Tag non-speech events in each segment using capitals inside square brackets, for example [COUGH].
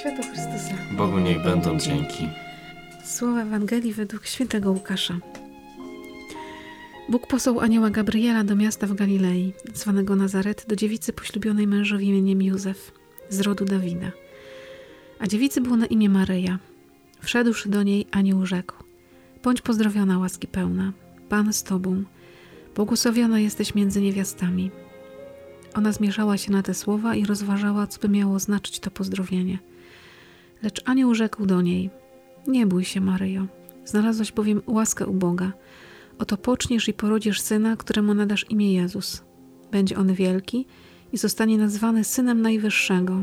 Święto Chrystusa. Bogu niech będą dzięki. Słowa Ewangelii według świętego Łukasza. Bóg posłał anioła Gabriela do miasta w Galilei, zwanego Nazaret, do dziewicy poślubionej mężowi imieniem Józef, z rodu Dawida. A dziewicy było na imię Maryja. Wszedłszy do niej, anioł rzekł: Bądź pozdrowiona, łaski pełna, Pan z tobą, błogosławiona jesteś między niewiastami. Ona zmieszała się na te słowa i rozważała, co by miało znaczyć to pozdrowienie. Lecz anioł rzekł do niej: Nie bój się, Maryjo. Znalazłaś bowiem łaskę u Boga. Oto poczniesz i porodzisz syna, któremu nadasz imię Jezus. Będzie on wielki i zostanie nazwany synem Najwyższego,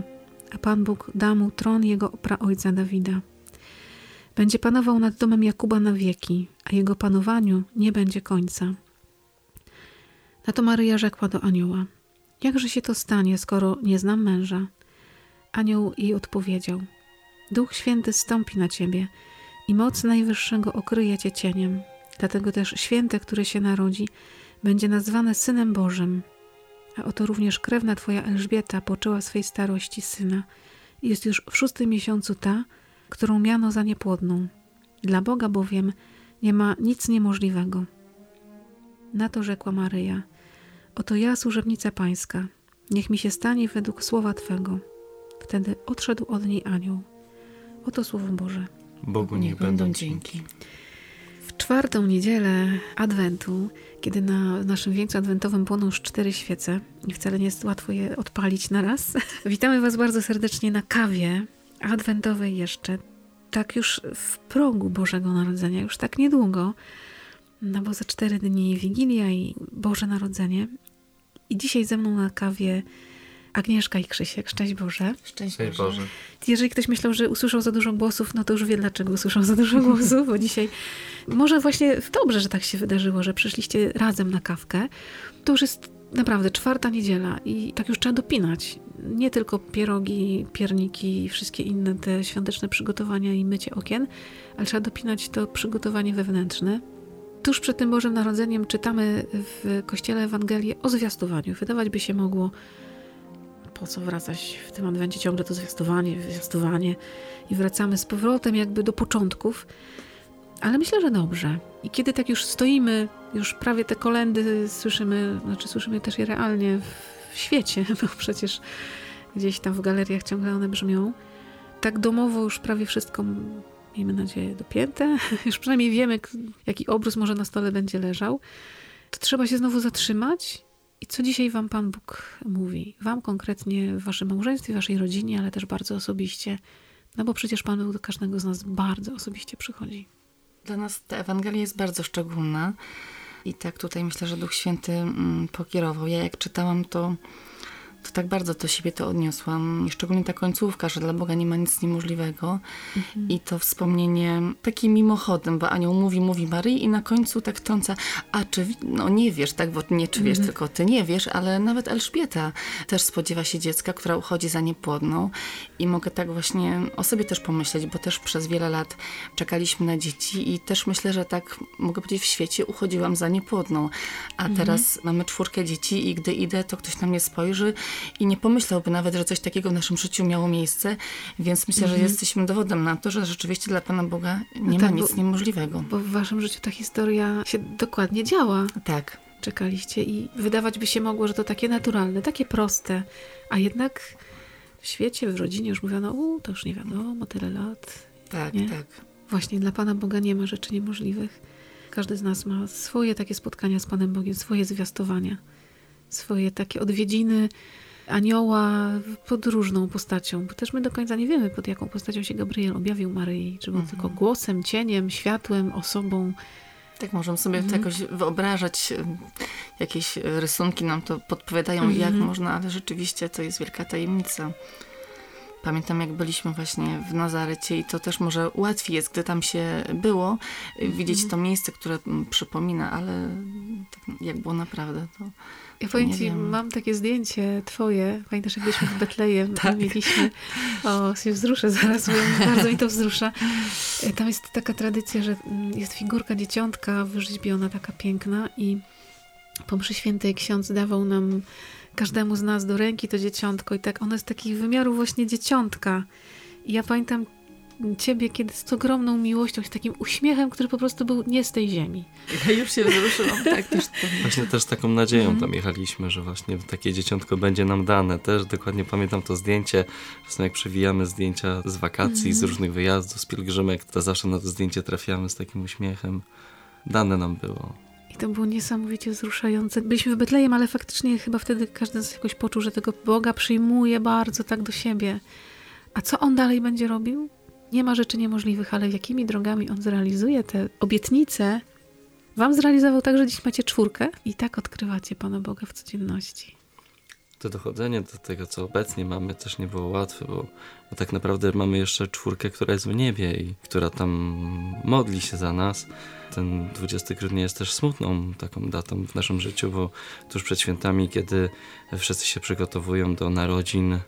a Pan Bóg da mu tron jego praojca Dawida. Będzie panował nad domem Jakuba na wieki, a jego panowaniu nie będzie końca. Na to Maryja rzekła do anioła: Jakże się to stanie, skoro nie znam męża? Anioł jej odpowiedział: Duch Święty stąpi na ciebie i moc Najwyższego okryje cię cieniem. Dlatego też święte, które się narodzi, będzie nazwane Synem Bożym. A oto również krewna twoja Elżbieta poczęła swej starości syna jest już w szóstym miesiącu ta, którą miano za niepłodną. Dla Boga bowiem nie ma nic niemożliwego. Na to rzekła Maryja: Oto ja, służebnica pańska, niech mi się stanie według słowa twego. Wtedy odszedł od niej anioł. Oto słowo Boże. Bogu niech będą dzięki. W czwartą niedzielę Adwentu, kiedy na naszym wieńcu adwentowym płoną już cztery świece i wcale nie jest łatwo je odpalić na raz, [LAUGHS] witamy Was bardzo serdecznie na kawie adwentowej jeszcze, tak już w progu Bożego Narodzenia, już tak niedługo, no bo za cztery dni Wigilia i Boże Narodzenie. I dzisiaj ze mną na kawie Agnieszka i Krzysiek. Szczęść Boże. Szczęść Boże. Jeżeli ktoś myślał, że usłyszał za dużo głosów, no to już wie, dlaczego usłyszał za dużo głosów, bo dzisiaj może właśnie dobrze, że tak się wydarzyło, że przyszliście razem na kawkę. To już jest naprawdę czwarta niedziela i tak już trzeba dopinać. Nie tylko pierogi, pierniki i wszystkie inne te świąteczne przygotowania i mycie okien, ale trzeba dopinać to przygotowanie wewnętrzne. Tuż przed tym Bożym Narodzeniem czytamy w Kościele Ewangelię o zwiastowaniu. Wydawać by się mogło, po co wracać w tym adwencie ciągle to zwiastowanie, zwiastowanie i wracamy z powrotem jakby do początków. Ale myślę, że dobrze. I kiedy tak już stoimy, już prawie te kolendy słyszymy, znaczy słyszymy też je realnie w świecie, [LAUGHS] bo przecież gdzieś tam w galeriach ciągle one brzmią. Tak domowo już prawie wszystko, miejmy nadzieję, dopięte. [LAUGHS] Już przynajmniej wiemy, jaki obrus może na stole będzie leżał. To trzeba się znowu zatrzymać i co dzisiaj Wam Pan Bóg mówi? Wam konkretnie w Waszym małżeństwie, Waszej rodzinie, ale też bardzo osobiście. No bo przecież Pan Bóg do każdego z nas bardzo osobiście przychodzi. Dla nas ta Ewangelia jest bardzo szczególna i tak tutaj myślę, że Duch Święty mm, pokierował. Ja jak czytałam to, to tak bardzo do siebie to odniosłam. Szczególnie ta końcówka, że dla Boga nie ma nic niemożliwego. Mhm. I to wspomnienie takim mimochodem, bo anioł mówi, mówi Maryi i na końcu tak trąca, a czy, no nie wiesz, tak, bo nie czy wiesz, Mhm. tylko ty nie wiesz, ale nawet Elżbieta też spodziewa się dziecka, która uchodzi za niepłodną. I mogę tak właśnie o sobie też pomyśleć, bo też przez wiele lat czekaliśmy na dzieci i też myślę, że tak mogę powiedzieć w świecie uchodziłam za niepłodną. A Mhm. teraz mamy czwórkę dzieci i gdy idę, to ktoś na mnie spojrzy i nie pomyślałby nawet, że coś takiego w naszym życiu miało miejsce. Więc myślę, że jesteśmy dowodem na to, że rzeczywiście dla Pana Boga nie tak, ma bo- nic niemożliwego. Bo w Waszym życiu ta historia się dokładnie działa. Tak. Czekaliście i wydawać by się mogło, że to takie naturalne, takie proste, a jednak w świecie, w rodzinie już mówiono, u, to już nie wiadomo, tyle lat. Tak, Nie? tak. Właśnie dla Pana Boga nie ma rzeczy niemożliwych. Każdy z nas ma swoje takie spotkania z Panem Bogiem, swoje zwiastowania, swoje takie odwiedziny anioła pod różną postacią, bo też my do końca nie wiemy, pod jaką postacią się Gabriel objawił Maryi, czy był tylko głosem, cieniem, światłem, osobą. Tak, możemy sobie Mhm. jakoś wyobrażać, jakieś rysunki nam to podpowiadają, Mhm. jak można, ale rzeczywiście to jest wielka tajemnica. Pamiętam, jak byliśmy właśnie w Nazarecie i to też może łatwiej jest, gdy tam się było, widzieć Mhm. to miejsce, które przypomina, ale tak jak było naprawdę, to Ja powiem ci, mam takie zdjęcie twoje. Pamiętasz, jak byliśmy w Betlejem, Tak. tak. mieliśmy. O, się wzruszę zaraz, bo bardzo mi to wzrusza. E, Tam jest taka tradycja, że mm, jest figurka dzieciątka wyrzeźbiona, taka piękna i po mszy świętej ksiądz dawał nam każdemu z nas do ręki to dzieciątko i tak ono jest takich wymiarów właśnie dzieciątka. I ja pamiętam ciebie, kiedy z ogromną miłością, z takim uśmiechem, który po prostu był nie z tej ziemi. ja już się wzruszyłam. Tak, też to... Właśnie też z taką nadzieją Mhm. tam jechaliśmy, że właśnie takie dzieciątko będzie nam dane. Też dokładnie pamiętam to zdjęcie, czasem jak przewijamy zdjęcia z wakacji, z Mhm. różnych wyjazdów, z pielgrzymek, to zawsze na to zdjęcie trafiamy z takim uśmiechem. Dane nam było. To było niesamowicie wzruszające. Byliśmy w Betlejem, ale faktycznie chyba wtedy każdy z nas jakoś poczuł, że tego Boga przyjmuje bardzo tak do siebie. A co On dalej będzie robił? Nie ma rzeczy niemożliwych, ale jakimi drogami On zrealizuje te obietnice? Wam zrealizował tak, że dziś macie czwórkę i tak odkrywacie Pana Boga w codzienności. To dochodzenie do tego, co obecnie mamy, też nie było łatwe, bo, bo tak naprawdę mamy jeszcze czwórkę, która jest w niebie i która tam modli się za nas. Ten 20 grudnia jest też smutną taką datą w naszym życiu, bo tuż przed świętami, kiedy wszyscy się przygotowują do narodzin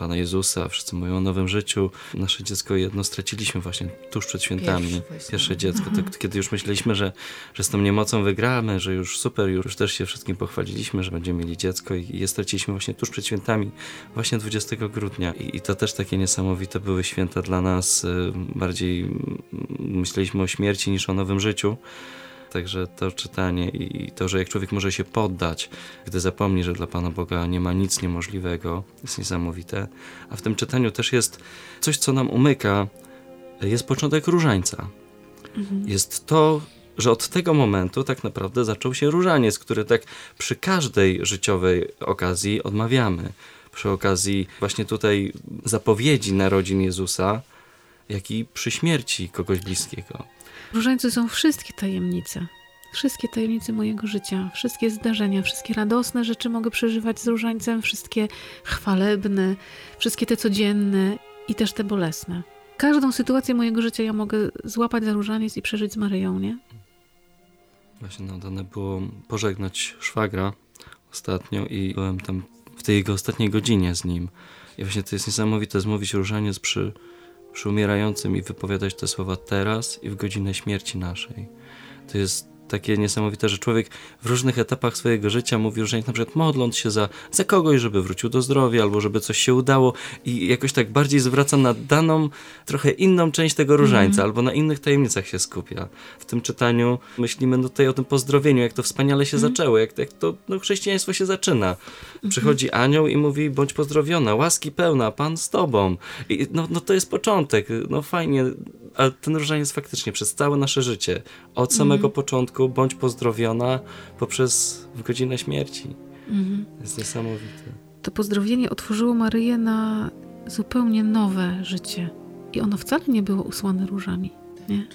Pana Jezusa, wszyscy mówią o nowym życiu, nasze dziecko jedno straciliśmy właśnie tuż przed świętami. Pierwsze. Pierwsze dziecko, to, kiedy już myśleliśmy, że, że z tą niemocą wygramy, że już super, już też się wszystkim pochwaliliśmy, że będziemy mieli dziecko i je straciliśmy właśnie tuż przed świętami, właśnie 20 grudnia. I, i to też takie niesamowite były święta dla nas. y, Bardziej mm, myśleliśmy o śmierci niż o nowym życiu. Także to czytanie i to, że jak człowiek może się poddać, gdy zapomni, że dla Pana Boga nie ma nic niemożliwego, jest niesamowite. A w tym czytaniu też jest coś, co nam umyka, jest początek różańca. Jest to, że od tego momentu tak naprawdę zaczął się różaniec, który tak przy każdej życiowej okazji odmawiamy. Przy okazji właśnie tutaj zapowiedzi narodzin Jezusa, jak i przy śmierci kogoś bliskiego. W różańcu są wszystkie tajemnice. Wszystkie tajemnice mojego życia, wszystkie zdarzenia, wszystkie radosne rzeczy mogę przeżywać z różańcem, wszystkie chwalebne, wszystkie te codzienne i też te bolesne. Każdą sytuację mojego życia ja mogę złapać za różaniec i przeżyć z Maryją, nie? Właśnie no, dane było pożegnać szwagra ostatnio i byłem tam w tej jego ostatniej godzinie z nim. I właśnie to jest niesamowite zmówić różaniec przy, przy umierającym i wypowiadać te słowa teraz i w godzinę śmierci naszej. To jest takie niesamowite, że człowiek w różnych etapach swojego życia mówi różaniec, na przykład modląc się za, za kogoś, żeby wrócił do zdrowia albo żeby coś się udało i jakoś tak bardziej zwraca na daną, trochę inną część tego różańca albo na innych tajemnicach się skupia. W tym czytaniu myślimy no tutaj o tym pozdrowieniu, jak to wspaniale się zaczęło, jak, jak to no, chrześcijaństwo się zaczyna. Przychodzi anioł i mówi, bądź pozdrowiona, łaski pełna, Pan z tobą. I no, no to jest początek, no fajnie, ale ten różaniec faktycznie przez całe nasze życie, od samego początku, bądź pozdrowiona poprzez w godzinę śmierci. Mhm. Jest niesamowite. To pozdrowienie otworzyło Maryję na zupełnie nowe życie. I ono wcale nie było usłane różami, nie?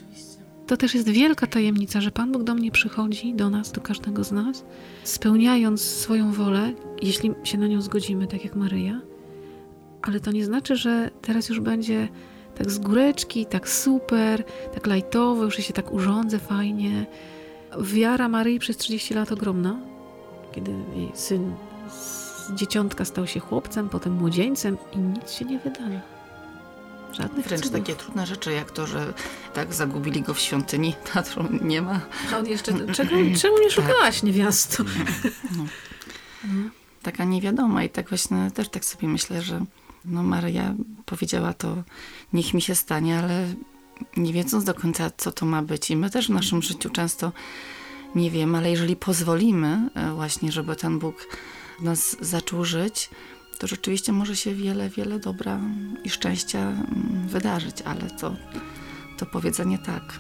To też jest wielka tajemnica, że Pan Bóg do mnie przychodzi, do nas, do każdego z nas, spełniając swoją wolę, jeśli się na nią zgodzimy, tak jak Maryja. Ale to nie znaczy, że teraz już będzie tak z góreczki, tak super, tak lajtowo, już się tak urządzę fajnie. Wiara Maryi przez 30 lat ogromna, kiedy jej syn z dzieciątka stał się chłopcem, potem młodzieńcem i nic się nie wydarzy. Żadnych Wręcz cudów. takie trudne rzeczy, jak to, że tak zagubili go w świątyni, [LAUGHS] Teatru nie ma. A on jeszcze, czego, czemu nie szukałaś niewiasto? [LAUGHS] Taka niewiadoma i tak właśnie też tak sobie myślę, że no Maryja powiedziała to, niech mi się stanie, ale nie wiedząc do końca, co to ma być. I my też w naszym życiu często nie wiemy, ale jeżeli pozwolimy e, właśnie, żeby ten Bóg nas zaczął żyć, to rzeczywiście może się wiele, wiele dobra i szczęścia mm, wydarzyć, ale to, to powiedzenie tak.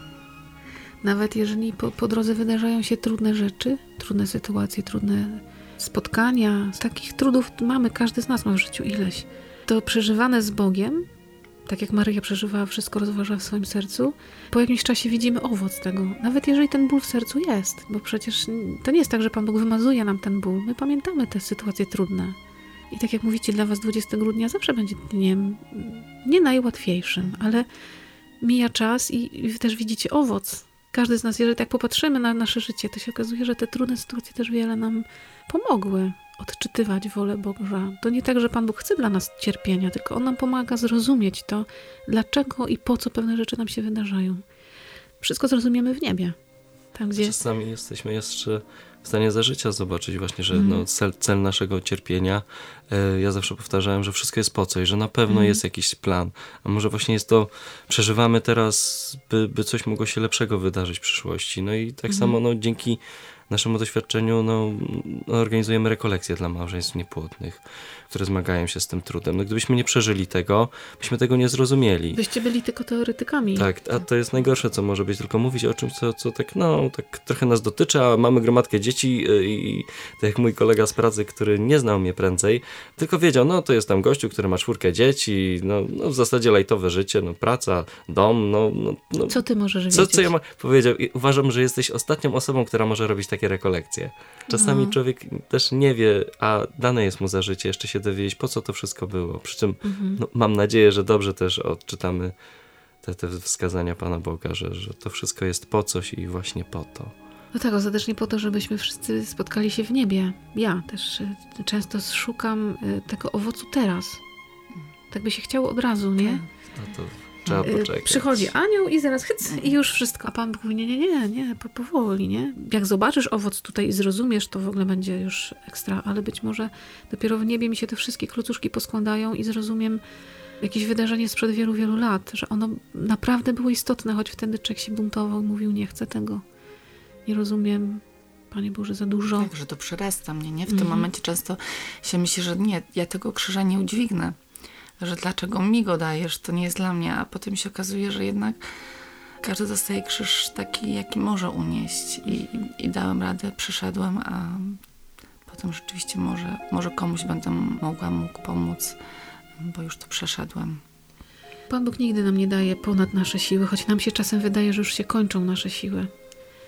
Nawet jeżeli po, po drodze wydarzają się trudne rzeczy, trudne sytuacje, trudne spotkania, takich trudów mamy, każdy z nas ma w życiu ileś. To przeżywane z Bogiem, tak jak Maryja przeżywała wszystko, rozważa w swoim sercu, po jakimś czasie widzimy owoc tego. Nawet jeżeli ten ból w sercu jest, bo przecież to nie jest tak, że Pan Bóg wymazuje nam ten ból. My pamiętamy te sytuacje trudne. I tak jak mówicie, dla Was 20 grudnia zawsze będzie dniem nie najłatwiejszym, ale mija czas i, i też widzicie owoc. Każdy z nas, jeżeli tak popatrzymy na nasze życie, to się okazuje, że te trudne sytuacje też wiele nam pomogły odczytywać wolę Boga. To nie tak, że Pan Bóg chce dla nas cierpienia, tylko On nam pomaga zrozumieć to, dlaczego i po co pewne rzeczy nam się wydarzają. Wszystko zrozumiemy w niebie. Tam, gdzie... Czasami jesteśmy jeszcze w stanie za życia zobaczyć właśnie, że Mhm. no, cel, cel naszego cierpienia, e, ja zawsze powtarzałem, że wszystko jest po co i że na pewno Mhm. jest jakiś plan. A może właśnie jest to, przeżywamy teraz, by, by coś mogło się lepszego wydarzyć w przyszłości. No i tak Mhm. samo no, dzięki naszemu doświadczeniu no, no, organizujemy rekolekcje dla małżeństw niepłodnych, które zmagają się z tym trudem. No, gdybyśmy nie przeżyli tego, byśmy tego nie zrozumieli. Byście byli tylko teoretykami. Tak, a to jest najgorsze, co może być, tylko mówić o czymś, co, co tak, no, tak trochę nas dotyczy, a mamy gromadkę dzieci y, i tak jak mój kolega z pracy, który nie znał mnie prędzej, tylko wiedział, no to jest tam gościu, który ma czwórkę dzieci, no, no w zasadzie lajtowe życie, no praca, dom, no, no, no Co ty możesz co, wiedzieć? co ja ma... powiedział? I uważam, że jesteś ostatnią osobą, która może robić takie rekolekcje. Czasami No. człowiek też nie wie, a dane jest mu za życie, jeszcze się dowiedzieć, po co to wszystko było. Przy czym Mhm. no, mam nadzieję, że dobrze też odczytamy te, te wskazania Pana Boga, że, że to wszystko jest po coś i właśnie po to. No tak, ostatecznie po to, żebyśmy wszyscy spotkali się w niebie. Ja też y, często szukam y, tego owocu teraz. Tak by się chciało od razu, nie? No to trzeba Y, poczekać. Przychodzi anioł i zaraz hyc, i już wszystko. A Pan Bóg mówi, nie, nie, nie, nie, po, powoli, nie? Jak zobaczysz owoc tutaj i zrozumiesz, to w ogóle będzie już ekstra, ale być może dopiero w niebie mi się te wszystkie klucuszki poskładają i zrozumiem jakieś wydarzenie sprzed wielu, wielu lat, że ono naprawdę było istotne, choć wtedy człowiek się buntował i mówił, nie chcę tego, nie rozumiem, Panie Boże, za dużo. Tak, że to przerasta mnie, nie? W Mhm. tym momencie często się myśli, że nie, ja tego krzyża nie udźwignę. Że dlaczego mi go dajesz, to nie jest dla mnie, a potem się okazuje, że jednak każdy dostaje krzyż taki, jaki może unieść. I, i, dałem radę, przyszedłem, a potem rzeczywiście może, może komuś będę mogła, mógł pomóc, bo już to przeszedłem. Pan Bóg nigdy nam nie daje ponad nasze siły, choć nam się czasem wydaje, że już się kończą nasze siły.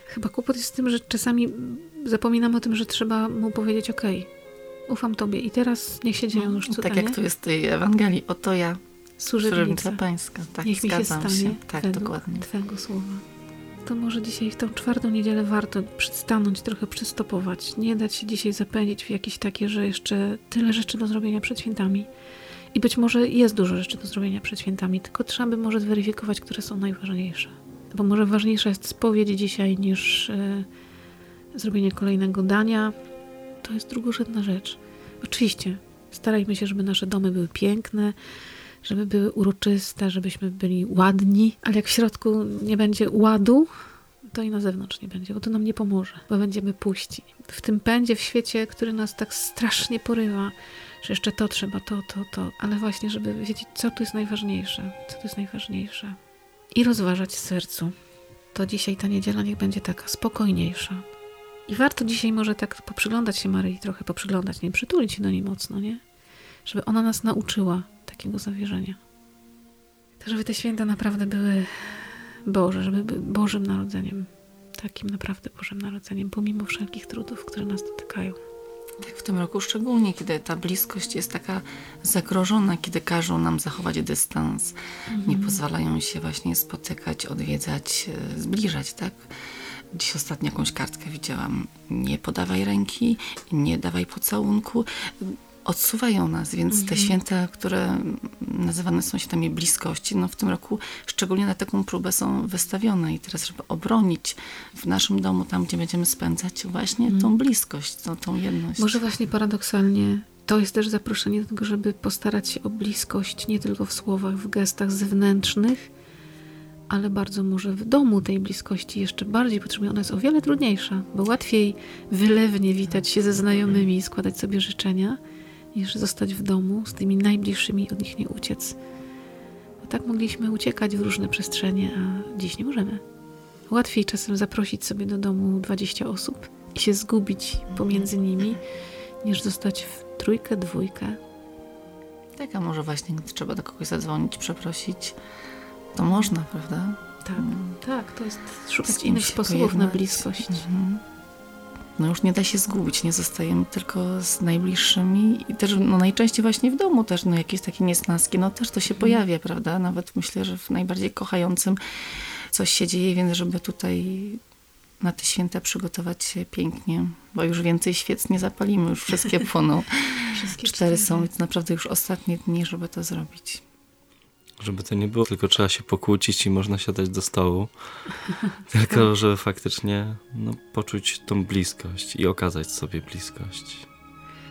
Chyba kłopot jest z tym, że czasami zapominamy o tym, że trzeba mu powiedzieć: OK, ufam Tobie i teraz niech się dzieją już cuda. tak jak nie? tu jest w tej Ewangelii, oto ja, Służebnica. pańska. Tak, niech mi się stanie się. Tak, według dokładnie. Twojego słowa. To może dzisiaj w tą czwartą niedzielę warto przystanąć, trochę przystopować. Nie dać się dzisiaj zapędzić w jakieś takie, że jeszcze tyle rzeczy do zrobienia przed świętami. I być może jest dużo rzeczy do zrobienia przed świętami, tylko trzeba by może zweryfikować, które są najważniejsze. Bo może ważniejsza jest spowiedź dzisiaj niż e, zrobienie kolejnego dania. To jest drugorzędna rzecz. Oczywiście, starajmy się, żeby nasze domy były piękne, żeby były uroczyste, żebyśmy byli ładni, ale jak w środku nie będzie ładu, to i na zewnątrz nie będzie, bo to nam nie pomoże, bo będziemy puści. W tym pędzie, w świecie, który nas tak strasznie porywa, że jeszcze to trzeba, to, to, to, ale właśnie, żeby wiedzieć, co tu jest najważniejsze, co tu jest najważniejsze i rozważać w sercu. To dzisiaj ta niedziela niech będzie taka spokojniejsza. I warto dzisiaj może tak poprzyglądać się Maryi, trochę poprzyglądać, nie przytulić się do niej mocno, nie? Żeby ona nas nauczyła takiego zawierzenia. Tak, żeby te święta naprawdę były Boże, żeby były Bożym Narodzeniem. Takim naprawdę Bożym Narodzeniem, pomimo wszelkich trudów, które nas dotykają. Tak w tym roku szczególnie, kiedy ta bliskość jest taka zagrożona, kiedy każą nam zachować dystans, nie pozwalają się właśnie spotykać, odwiedzać, e, zbliżać, tak? Dziś ostatnio jakąś kartkę widziałam. Nie podawaj ręki, nie dawaj pocałunku. Odsuwają nas, więc te święta, które nazywane są świętami bliskości, no w tym roku szczególnie na taką próbę są wystawione. I teraz, żeby obronić w naszym domu, tam gdzie będziemy spędzać właśnie tą bliskość, tą, tą jedność. Może właśnie paradoksalnie to jest też zaproszenie do tego, żeby postarać się o bliskość nie tylko w słowach, w gestach zewnętrznych, ale bardzo może w domu tej bliskości jeszcze bardziej potrzebuje. Ona jest o wiele trudniejsza, bo łatwiej wylewnie witać się ze znajomymi i składać sobie życzenia, niż zostać w domu z tymi najbliższymi i od nich nie uciec. Bo tak mogliśmy uciekać w różne przestrzenie, a dziś nie możemy. Łatwiej czasem zaprosić sobie do domu 20 osób i się zgubić pomiędzy nimi, niż zostać w trójkę, dwójkę. Tak, a może właśnie trzeba do kogoś zadzwonić, przeprosić, to można, prawda? Tak, Mm. tak, to jest szukać innych sposobów na pojednać. bliskość. Mhm. no już nie da się zgubić, nie zostajemy tylko z najbliższymi i też no najczęściej właśnie w domu też no jakieś takie niesnaski, no też to się pojawia, prawda? Nawet myślę, że w najbardziej kochającym coś się dzieje, więc żeby tutaj na te święta przygotować się pięknie, bo już więcej świec nie zapalimy, już wszystkie płoną. [LAUGHS] Wszystkie Cztery są, więc naprawdę już ostatnie dni, żeby to zrobić. Żeby to nie było, tylko trzeba się pokłócić i można siadać do stołu. [LAUGHS] tylko, żeby faktycznie no, poczuć tą bliskość i okazać sobie bliskość.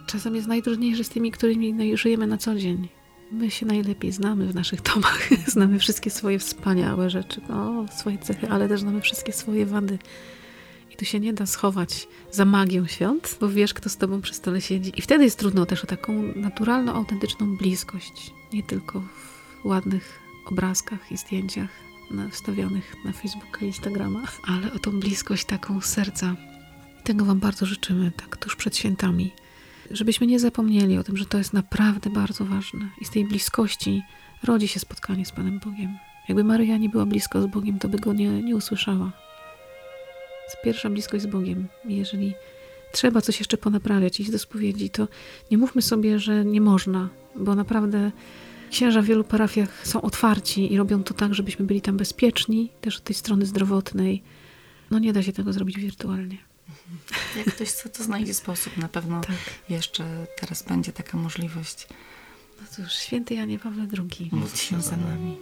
Czasem jest najtrudniejsze z tymi, którymi no, żyjemy na co dzień. My się najlepiej znamy w naszych domach. [LAUGHS] znamy wszystkie swoje wspaniałe rzeczy, o, swoje cechy, ale też znamy wszystkie swoje wady. I tu się nie da schować za magią świąt, bo wiesz, kto z tobą przy stole siedzi. I wtedy jest trudno też o taką naturalną, autentyczną bliskość. Nie tylko w ładnych obrazkach i zdjęciach na, wstawionych na Facebooka i Instagrama, ale o tą bliskość taką serca. Tego Wam bardzo życzymy, tak tuż przed świętami. Żebyśmy nie zapomnieli o tym, że to jest naprawdę bardzo ważne. I z tej bliskości rodzi się spotkanie z Panem Bogiem. Jakby Maryja nie była blisko z Bogiem, to by go nie, nie usłyszała. Pierwsza bliskość z Bogiem. Jeżeli trzeba coś jeszcze ponaprawiać, iść do spowiedzi, to nie mówmy sobie, że nie można, bo naprawdę księża w wielu parafiach są otwarci i robią to tak, żebyśmy byli tam bezpieczni, też od tej strony zdrowotnej. No nie da się tego zrobić wirtualnie. Jak ktoś chce, to znajdzie sposób. Na pewno Tak. jeszcze teraz będzie taka możliwość. No cóż, święty Janie Pawle II. Módl się za nami.